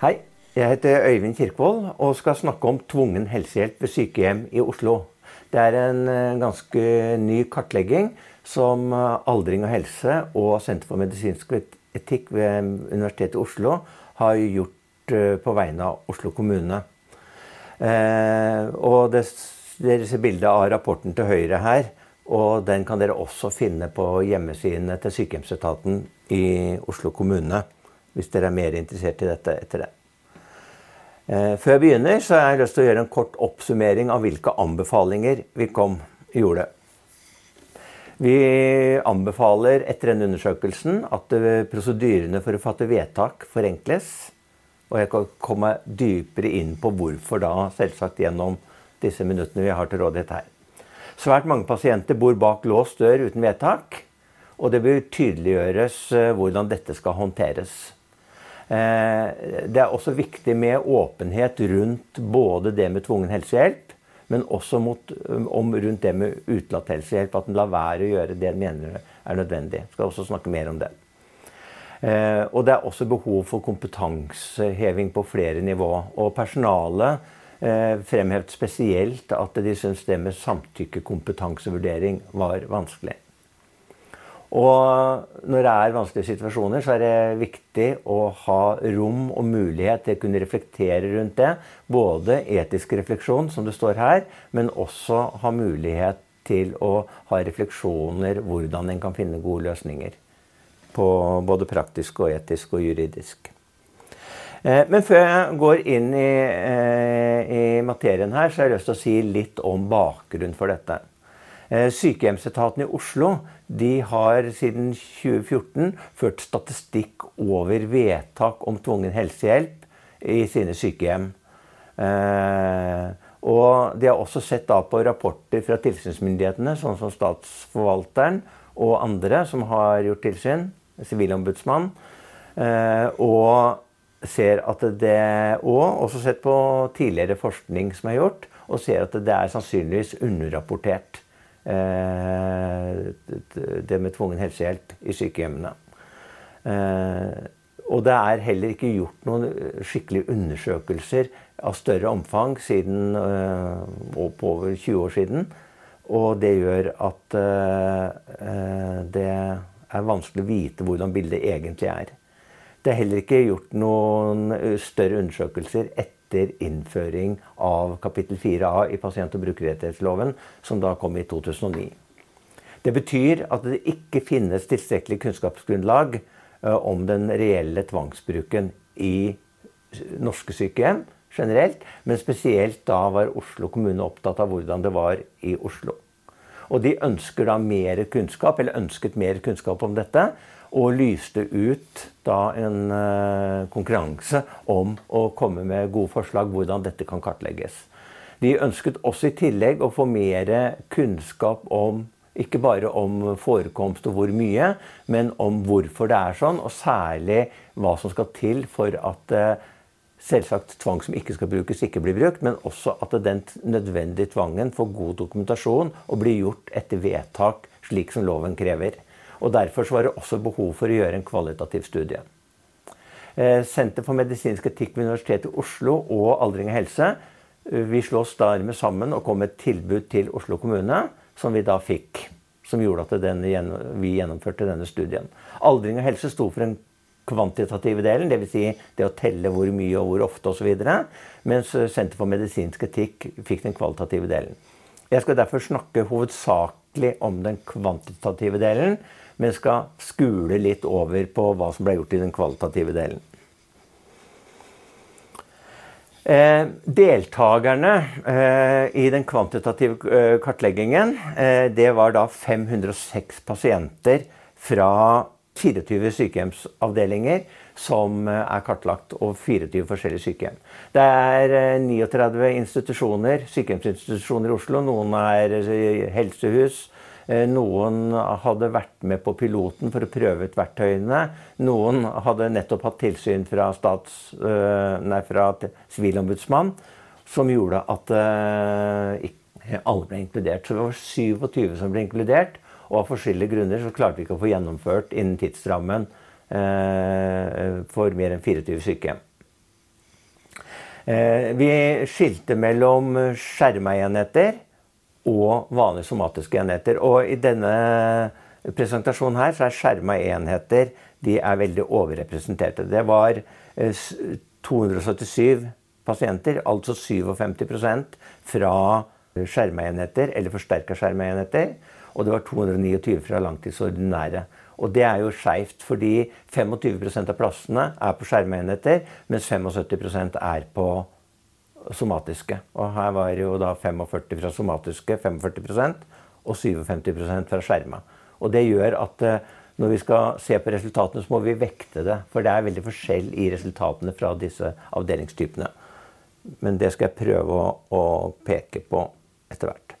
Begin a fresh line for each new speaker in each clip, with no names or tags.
Hei, jeg heter Øyvind Kirkvold og skal snakke om tvungen helsehjelp ved sykehjem i Oslo. Det er en eh, ganske ny kartlegging som eh, Aldring og helse og Senter for medisinsk etikk ved Universitetet i Oslo har gjort eh, på vegne av Oslo kommune. Og dere ser bilde av rapporten til høyre her. Og den kan dere også finne på hjemmesidene til sykehjemsetaten i Oslo kommune. Hvis dere er mer interessert i dette etter det. Eh, før jeg begynner, så har jeg lyst til å gjøre en kort oppsummering av hvilke anbefalinger vi kom gjorde. Vi anbefaler etter denne undersøkelsen at eh, prosedyrene for å fatte vedtak forenkles. Og jeg kan komme dypere inn på hvorfor da, selvsagt gjennom disse minuttene vi har til rådighet her. Svært mange pasienter bor bak låst dør uten vedtak. Og det bør tydeliggjøres eh, hvordan dette skal håndteres. Eh, det er også viktig med åpenhet rundt både det med tvungen helsehjelp, men også mot, om rundt det med utelatt helsehjelp. At en lar være å gjøre det en mener er nødvendig. Jeg skal også snakke mer om det. Eh, og det er også behov for kompetanseheving på flere nivå. Og personalet eh, fremhevet spesielt at de syntes det med samtykkekompetansevurdering var vanskelig. Og når det er vanskelige situasjoner, så er det viktig å ha rom og mulighet til å kunne reflektere rundt det. Både etisk refleksjon, som det står her, men også ha mulighet til å ha refleksjoner hvordan en kan finne gode løsninger. På både praktisk og etisk og juridisk. Eh, men før jeg går inn i, eh, i materien her, så har jeg lyst til å si litt om bakgrunnen for dette. Eh, sykehjemsetaten i Oslo de har siden 2014 ført statistikk over vedtak om tvungen helsehjelp i sine sykehjem. Eh, og de har også sett på rapporter fra tilsynsmyndighetene, sånn som Statsforvalteren og andre som har gjort tilsyn, Sivilombudsmann. Eh, og ser at det Og også sett på tidligere forskning som er gjort, og ser at det er sannsynligvis underrapportert. Eh, det med tvungen helsehjelp i sykehjemmene. Eh, og det er heller ikke gjort noen skikkelige undersøkelser av større omfang siden eh, på over 20 år siden. Og det gjør at det er vanskelig å vite hvordan bildet egentlig er. Det er heller ikke gjort noen større undersøkelser etter etter innføring av kapittel 4a i pasient- og brukerrettighetsloven, som da kom i 2009. Det betyr at det ikke finnes tilstrekkelig kunnskapsgrunnlag eh, om den reelle tvangsbruken i norske sykehjem generelt, men spesielt da var Oslo kommune opptatt av hvordan det var i Oslo. Og de ønsker da mer kunnskap, eller ønsket mer kunnskap om dette og lyste ut da en uh, konkurranse om å komme med gode forslag hvordan dette kan kartlegges. De ønsket også i tillegg å få mer kunnskap om ikke bare om forekomst og hvor mye, men om hvorfor det er sånn, og særlig hva som skal til for at uh, selvsagt tvang som ikke skal brukes, ikke blir brukt, men også at den nødvendige tvangen får god dokumentasjon og blir gjort etter vedtak, slik som loven krever. Og Derfor var det også behov for å gjøre en kvalitativ studie. Eh, Senter for medisinsk etikk ved Universitetet i Oslo og Aldring og helse eh, vi slås dermed sammen og kom med et tilbud til Oslo kommune, som vi da fikk. Som gjorde at denne, vi gjennomførte denne studien. Aldring og helse sto for den kvantitative delen, dvs. Si det å telle hvor mye og hvor ofte osv. Mens Senter for medisinsk etikk fikk den kvalitative delen. Jeg skal derfor snakke hovedsakelig om den kvantitative delen men skal skule litt over på hva som ble gjort i den kvalitative delen. Eh, deltakerne eh, i den kvantitative eh, kartleggingen eh, det var da 506 pasienter fra 24 sykehjemsavdelinger som eh, er kartlagt, og 24 forskjellige sykehjem. Det er 39 eh, institusjoner, sykehjemsinstitusjoner i Oslo. Noen er helsehus, Eh, noen hadde vært med på piloten for å prøve ut verktøyene. Noen hadde nettopp hatt tilsyn fra, stats, nei, fra Sivilombudsmann, som gjorde at alle ble inkludert. Så det var 27 som ble inkludert. Og av forskjellige grunner så klarte vi ikke å få gjennomført innen tidsrammen for mer enn 24 sykehjem. Eh, vi skilte mellom skjerma enheter og vanlige somatiske enheter. Og i denne presentasjonen her så er skjerma enheter de er veldig overrepresenterte. Det var 277 eh, pasienter, altså 57 fra skjerma enheter eller forsterka skjerma enheter. Og det var 229 fra langtidsordinære. Og det er jo skeivt, fordi 25% av plassene er på skjermenheter, mens 75% er på somatiske. Og her var det jo da 45 fra somatiske, 45 og 57% fra skjerma. Og det gjør at eh, når vi skal se på resultatene, så må vi vekte det. For det er veldig forskjell i resultatene fra disse avdelingstypene. Men det skal jeg prøve å, å peke på etter hvert.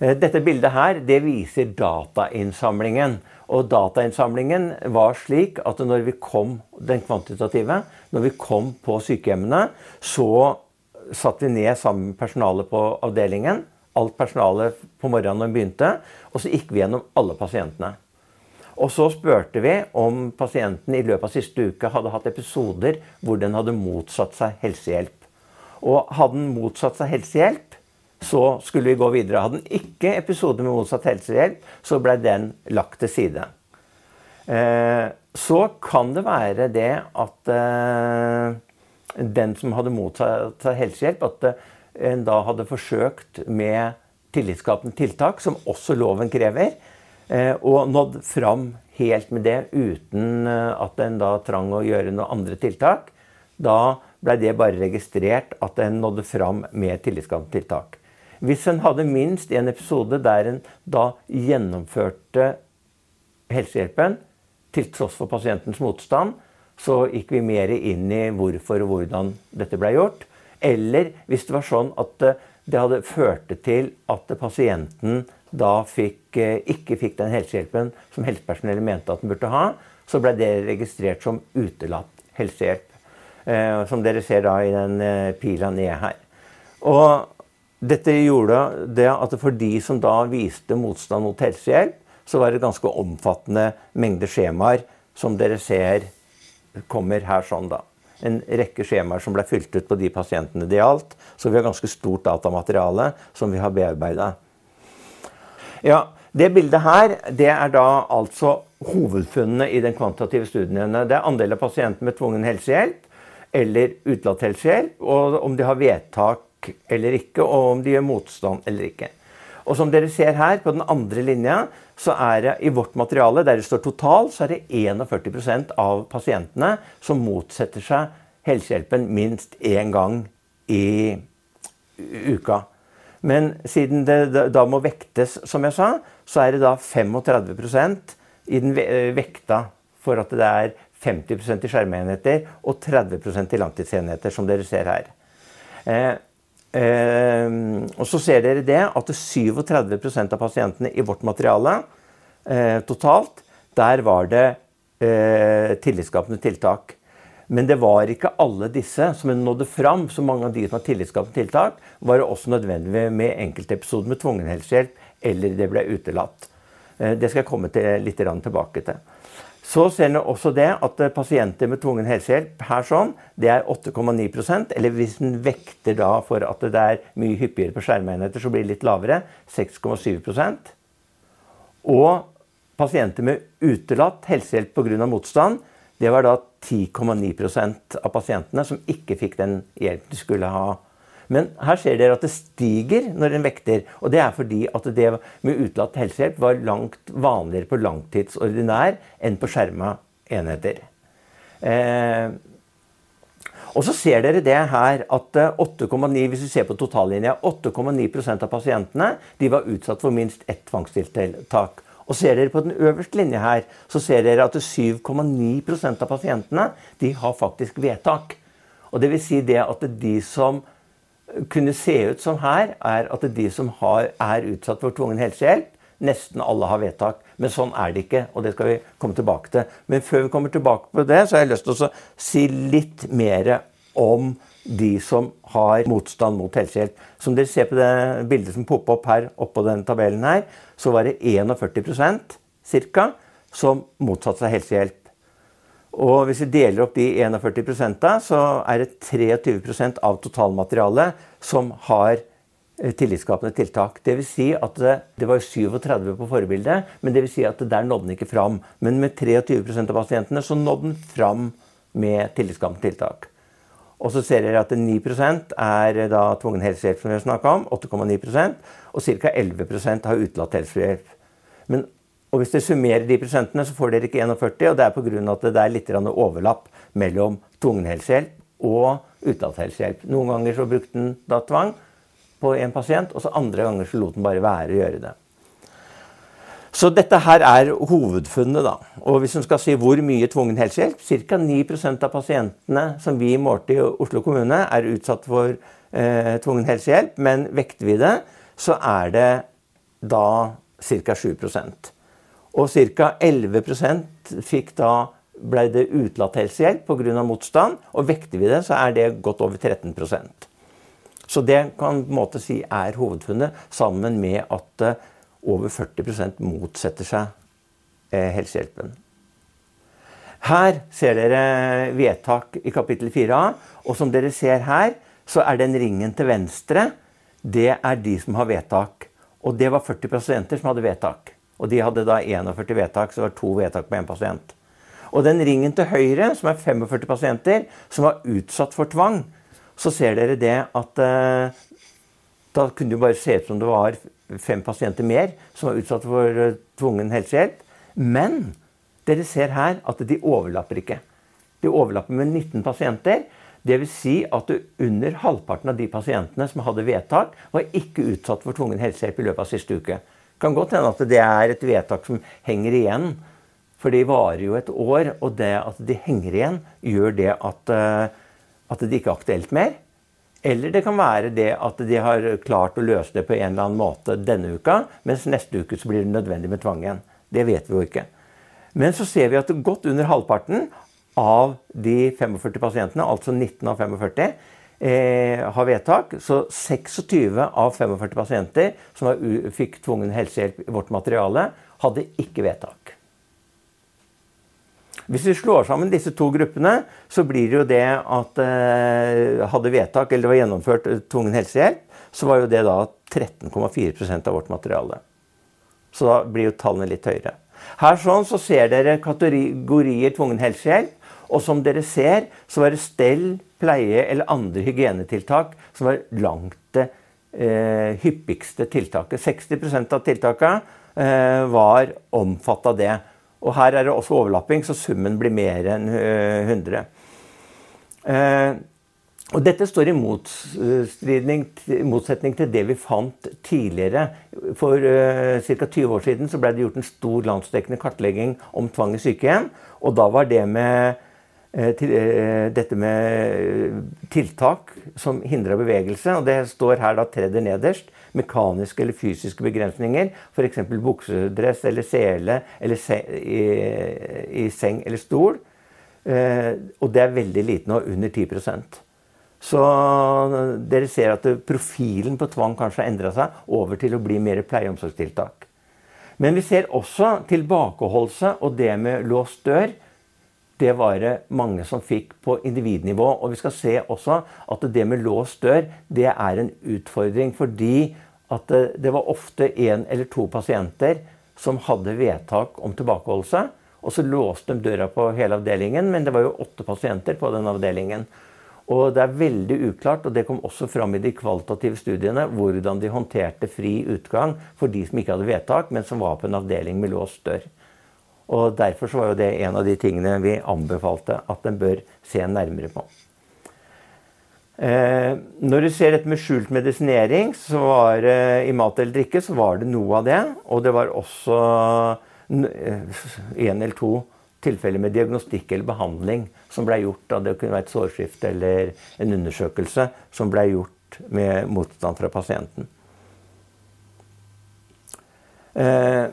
Eh, dette bildet her, det viser datainnsamlingen. Og datainnsamlingen var slik at når vi kom den kvantitative, når vi kom på sykehjemmene, så satte vi ned sammen med personalet på avdelingen. Alt personalet på morgenen når vi begynte. Og så gikk vi gjennom alle pasientene. Og så spurte vi om pasienten i løpet av siste uke hadde hatt episoder hvor den hadde motsatt seg helsehjelp. Og hadde den motsatt seg helsehjelp, så skulle vi gå videre. Hadde den ikke episode med motsatt helsehjelp, så ble den lagt til side. Eh, så kan det være det at eh, den som hadde motsatt helsehjelp, at eh, en da hadde forsøkt med tillitsskapende tiltak, som også loven krever, og nådd fram helt med det uten at en da trang å gjøre noen andre tiltak. Da ble det bare registrert at en nådde fram med tillitsskapende tiltak. Hvis en hadde minst en episode der en da gjennomførte helsehjelpen til tross for pasientens motstand, så gikk vi mer inn i hvorfor og hvordan dette ble gjort. Eller hvis det var sånn at det hadde ført til at pasienten da fikk, eh, ikke fikk den helsehjelpen som helsepersonellet mente at den burde ha, så ble det registrert som utelatt helsehjelp. Eh, som dere ser da i den eh, pila ned her. Og dette gjorde det at for de som da viste motstand mot helsehjelp, så var det ganske omfattende mengder skjemaer, som dere ser kommer her sånn, da. En rekke skjemaer som ble fylt ut på de pasientene det gjaldt. Så vi har ganske stort datamateriale som vi har bearbeida. Ja, det bildet her det er da altså hovedfunnene i den kvantitative studien. Det er andel av pasienter med tvungen helsehjelp eller utelatt helsehjelp, og om de har vedtak eller ikke, og om de gjør motstand eller ikke. Og som dere ser her, på den andre linja, så er det i vårt materiale, der det står total, så er det 41% av pasientene som motsetter seg helsehjelpen minst én gang i uka. Men siden det da må vektes, som jeg sa, så er det da 35% i den vekta for at det er 50% i skjermenheter og 30% i langtidsenheter, som dere ser her. Eh, og så ser dere det at 37% av pasientene i vårt materiale eh, totalt, der var det eh, tillitsskapende tiltak. Men det var ikke alle disse som nådde fram. Så mange av de som har tillitsskapende tiltak, var det også nødvendig med enkeltepisoder med tvungen helsehjelp, eller det ble utelatt. Det skal jeg komme til, litt tilbake til. Så ser en også det at eh, pasienter med tvungen helsehjelp her sånn, det er 8,9% Eller hvis en vekter da for at det er mye hyppigere på skjermenheter, så blir det litt lavere. 6,7% Og pasienter med utelatt helsehjelp pga. motstand, det var da 10,9% av pasientene som ikke fikk den hjelp de skulle ha. Men her ser dere at det stiger når en vekter. Og det er fordi at det med utelatt helsehjelp var langt vanligere på langtidsordinær enn på skjerma enheter. Eh, og så ser dere det her at 8,9 hvis vi ser på totallinja, 8,9% av pasientene de var utsatt for minst ett tvangstiltak. Og ser dere på den øverste linja her, så ser dere at 7,9% av pasientene de har faktisk vedtak. Og det vil si det at de som kunne se ut som her, er at de som har, er utsatt for tvungen helsehjelp, nesten alle har vedtak. Men sånn er det ikke, og det skal vi komme tilbake til. Men før vi kommer tilbake på det, så har jeg lyst til å si litt mer om de som har motstand mot helsehjelp. Som dere ser på det bildet som popper opp her oppå denne tabellen her, så var det 41% ca. som motsatte seg helsehjelp. Og hvis vi deler opp de 41% så er det 23% av totalmaterialet som har eh, tillitsskapende tiltak. Dvs. Si at det, det var 37 på forbildet, men det vil si at der nådde den ikke fram. Men med 23% av pasientene så nådde den fram med tillitsskapende tiltak. Og så ser dere at 9% er da tvungen helsehjelp, som vi har snakka om. 8,9% Og ca. 11% har utelatt helsehjelp. Men og hvis dere summerer de prosentene, så får dere ikke 41. Og det er pga. at det er litt overlapp mellom tvungen helsehjelp og utenlandshelsehjelp. Noen ganger så brukte den da tvang på en pasient, og så andre ganger så lot den bare være å gjøre det. Så dette her er hovedfunnet. da. Og hvis en skal si hvor mye tvungen helsehjelp Ca. 9% av pasientene som vi målte i Oslo kommune, er utsatt for eh, tvungen helsehjelp. Men vekter vi det, så er det da ca. 7 og ca. 11% fikk da ble det utelatt helsehjelp pga. motstand. Og vekter vi det, så er det godt over 13% Så det kan på en måte si er hovedfunnet, sammen med at eh, over 40 motsetter seg eh, helsehjelpen. Her ser dere vedtak i kapittel 4a. Og som dere ser her, så er den ringen til venstre det er de som har vedtak. Og det var 40 pasienter som hadde vedtak. Og de hadde da 41 vedtak, så det var to vedtak på én pasient. Og den ringen til høyre, som er 45 pasienter, som var utsatt for tvang, så ser dere det at eh, Da kunne det bare se ut som det var fem pasienter mer som var utsatt for uh, tvungen helsehjelp. Men dere ser her at de overlapper ikke. De overlapper med 19 pasienter. Dvs. Si at under halvparten av de pasientene som hadde vedtak, var ikke utsatt for tvungen helsehjelp i løpet av siste uke kan godt hende at det er et vedtak som henger igjen. For de varer jo et år, og det at de henger igjen, gjør det at, eh, at det ikke er aktuelt mer. Eller det kan være det at de har klart å løse det på en eller annen måte denne uka, mens neste uke så blir det nødvendig med tvang igjen. Det vet vi jo ikke. Men så ser vi at godt under halvparten av de 45 pasientene, altså 19 av 45, eh, har vedtak. Så 26 av 45 pasienter som fikk tvungen helsehjelp i vårt materiale, hadde ikke vedtak. Hvis vi slår sammen disse to gruppene, så blir det jo det at eh, hadde vedtak, eller det var gjennomført eh, tvungen helsehjelp, så var jo det da 13,4% av vårt materiale. Så da blir jo tallene litt høyere. Her sånn så ser dere kategorier tvungen helsehjelp. Og som dere ser, så var det stell, pleie eller andre hygienetiltak som var langt det eh, hyppigste tiltaket. 60% av tiltakene eh, var omfatta det. Og her er det også overlapping, så summen blir mer enn 100. Eh, og dette står i motsetning til det vi fant tidligere. For uh, ca. 20 år siden ble det gjort en stor landsdekkende kartlegging om tvang i sykehjem. Og da var det med Eh, til, eh, dette med tiltak som hindrer bevegelse. og Det står her da tredje nederst. Mekaniske eller fysiske begrensninger. F.eks. buksedress eller sele eller se, i, i, seng eller stol. Eh, og det er veldig lite nå, under 10% Så dere ser at profilen på tvang kanskje har endra seg over til å bli mer pleie- og omsorgstiltak. Men vi ser også tilbakeholdelse og det med låst dør det var det mange som fikk på individnivå. Og vi skal se også at det med låst dør det er en utfordring. Fordi at det, det var ofte én eller to pasienter som hadde vedtak om tilbakeholdelse. Og så låste de døra på hele avdelingen, men det var jo åtte pasienter på den avdelingen. Og det er veldig uklart, og det kom også fram i de kvalitative studiene, hvordan de håndterte fri utgang for de som ikke hadde vedtak, men som var på en avdeling med låst dør. Og Derfor så var jo det en av de tingene vi anbefalte at en bør se nærmere på. Eh, når du ser dette med skjult medisinering så var, det, i mat eller drikke, så var det noe av det. Og det var også én eh, eller to tilfeller med diagnostikk eller behandling som ble gjort. Da det kunne være et sårskifte eller en undersøkelse som ble gjort med motstand fra pasienten. Eh,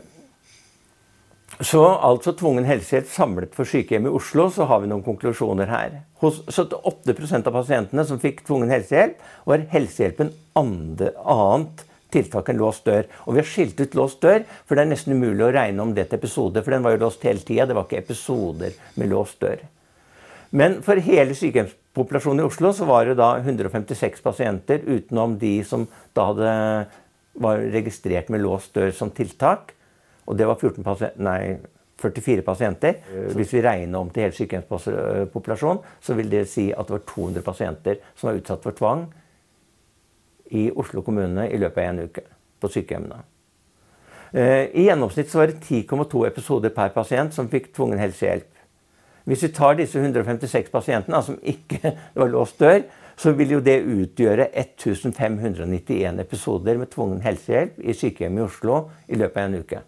så altså tvungen helsehjelp samlet for sykehjem i Oslo, så har vi noen konklusjoner her. Hos 78% av pasientene som fikk tvungen helsehjelp, var helsehjelpen andre, annet tiltak enn låst dør. Og vi har skilt ut låst dør, for det er nesten umulig å regne om det til episode. For den var jo låst hele tida. Det var ikke episoder med låst dør. Men for hele sykehjemspopulasjonen i Oslo så var det da 156 pasienter, utenom de som da hadde, var registrert med låst dør som tiltak. Og det var 14 nei, 44 pasienter. Hvis vi regner om til hele sykehjemspopulasjonen, så vil det si at det var 200 pasienter som var utsatt for tvang i Oslo kommune i løpet av en uke på sykehjemmene. Eh, I gjennomsnitt så var det 10,2 episoder per pasient som fikk tvungen helsehjelp. Hvis vi tar disse 156 pasientene som ikke var låst dør, så vil jo det utgjøre 1591 episoder med tvungen helsehjelp i sykehjem i Oslo i løpet av en uke.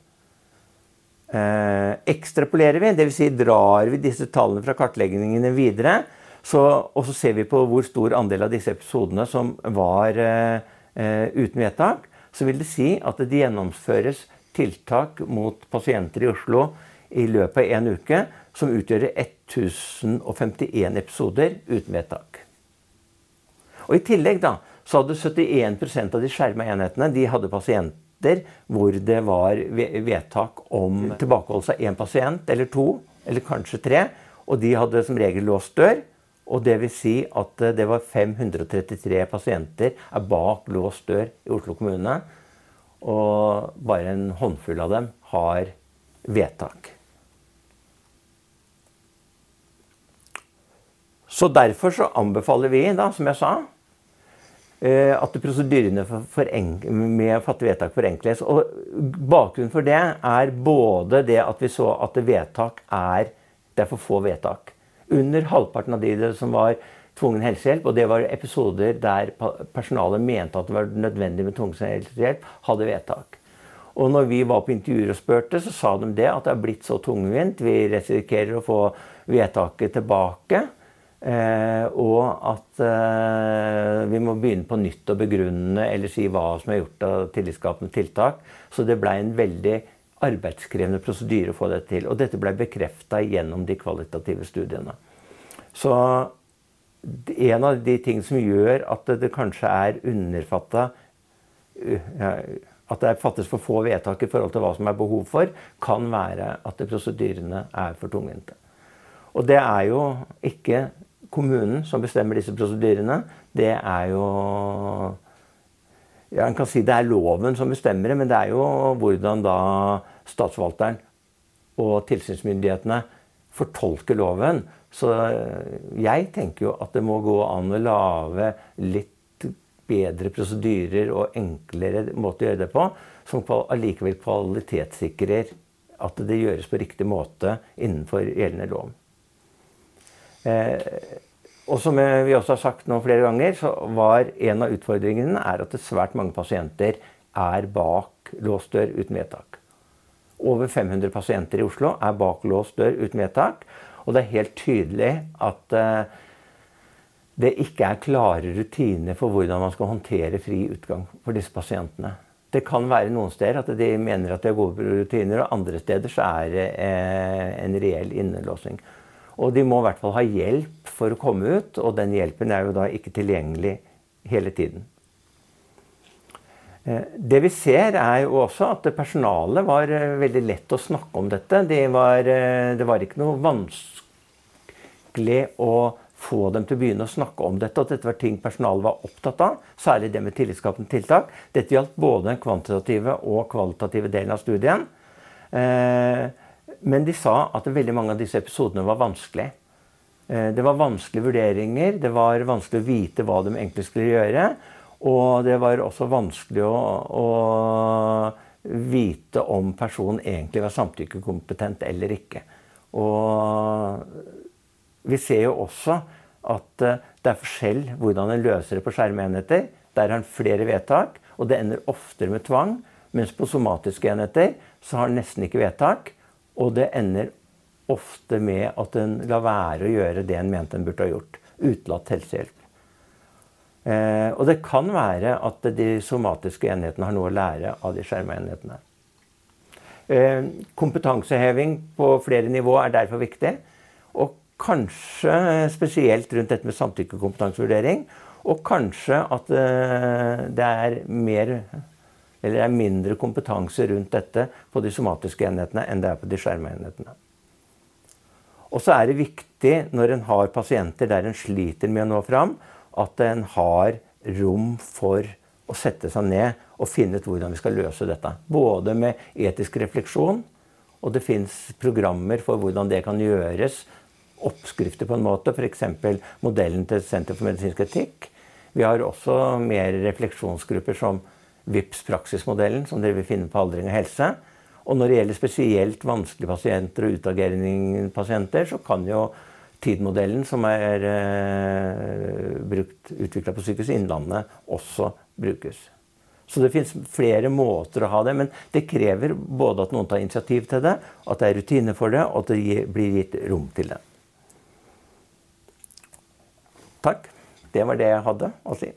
Eh, ekstrapolerer vi, dvs. Si drar vi disse tallene fra kartleggingene videre, så, og så ser vi på hvor stor andel av disse episodene som var eh, eh, uten vedtak. Så vil det si at det gjennomføres tiltak mot pasienter i Oslo i løpet av en uke som utgjør 1051 episoder uten vedtak. Og I tillegg da, så hadde 71% av de skjerma enhetene de hadde pasienter hvor det var vedtak om tilbakeholdelse av én pasient eller to, eller kanskje tre. Og de hadde som regel låst dør. Og det vil si at eh, det var 533 pasienter er bak låst dør i Oslo kommune. Og bare en håndfull av dem har vedtak. Så derfor så anbefaler vi, da, som jeg sa, at prosedyrene med å fatte vedtak forenkles. Og bakgrunnen for det er både det at vi så at vedtak er Det er for få vedtak. Under halvparten av de som var tvungen helsehjelp, og det var episoder der personalet mente at det var nødvendig med tvungen helsehjelp, hadde vedtak. Og når vi var på intervjuer og spurte, så sa de det at det er blitt så tungvint. Vi risikerer å få vedtaket tilbake. Eh, og at eh, vi må begynne på nytt å begrunne eller si hva som er gjort av tillitsskapende tiltak. Så det blei en veldig arbeidskrevende prosedyre å få det til. Og dette ble bekrefta gjennom de kvalitative studiene. Så en av de ting som gjør at det kanskje er underfatta At det fattes for få vedtak i forhold til hva som er behov for, kan være at prosedyrene er for tungvinte. Og det er jo ikke kommunen som bestemmer disse prosedyrene. Det er jo ja, En kan si det er loven som bestemmer det, men det er jo hvordan da statsforvalteren og tilsynsmyndighetene fortolker loven. Så jeg tenker jo at det må gå an å lage litt bedre prosedyrer og enklere måte å gjøre det på, som allikevel kvalitetssikrer at det gjøres på riktig måte innenfor gjeldende lov. Eh, og som vi også har sagt nå flere ganger, så var en av utfordringene er at svært mange pasienter er bak låst dør uten vedtak. Over 500 pasienter i Oslo er bak låst dør uten vedtak. Og det er helt tydelig at uh, det ikke er klare rutiner for hvordan man skal håndtere fri utgang for disse pasientene. Det kan være noen steder at de mener at det er gode rutiner, og andre steder så er det uh, en reell innelåsing. Og de må i hvert fall ha hjelp for å komme ut, og den hjelpen er jo da ikke tilgjengelig hele tiden. Eh, det vi ser, er jo også at personalet var eh, veldig lett å snakke om dette. Det var, eh, det var ikke noe vanskelig å få dem til å begynne å snakke om dette. At dette var ting personalet var opptatt av. Særlig det med tillitsskapende tiltak. Dette gjaldt både den kvantitative og kvalitative delen av studien. Eh, men de sa at veldig mange av disse episodene var vanskelig. Eh, det var vanskelige vurderinger, det var vanskelig å vite hva de egentlig skulle gjøre. Og det var også vanskelig å, å vite om personen egentlig var samtykkekompetent eller ikke. Og vi ser jo også at eh, det er forskjell hvordan en løser det på skjermenheter. Der har en flere vedtak, og det ender oftere med tvang. Mens på somatiske enheter så har en nesten ikke vedtak. Og det ender ofte med at en lar være å gjøre det en mente en burde ha gjort. Utelatt helsehjelp. Eh, og det kan være at de somatiske enhetene har noe å lære av de skjerma enhetene. Eh, kompetanseheving på flere nivå er derfor viktig. Og kanskje spesielt rundt dette med samtykkekompetansevurdering. Og kanskje at eh, det er mer eller er mindre kompetanse rundt dette på de somatiske enhetene enn det er på de skjerma enhetene. Og så er det viktig når en har pasienter der en sliter med å nå fram, at en har rom for å sette seg ned og finne ut hvordan vi skal løse dette. Både med etisk refleksjon, og det fins programmer for hvordan det kan gjøres. Oppskrifter på en måte, f.eks. modellen til Senter for medisinsk etikk. Vi har også mer refleksjonsgrupper som VIPS praksismodellen, som dere vil finne på Aldring og helse. Og når det gjelder spesielt vanskelige pasienter og utageringspasienter, så kan jo TID-modellen, som er eh, utvikla på Sykehuset Innlandet, også brukes. Så det fins flere måter å ha det, men det krever både at noen tar initiativ til det, at det er rutine for det, og at det blir gitt rom til det. Takk. Det var det jeg hadde å si.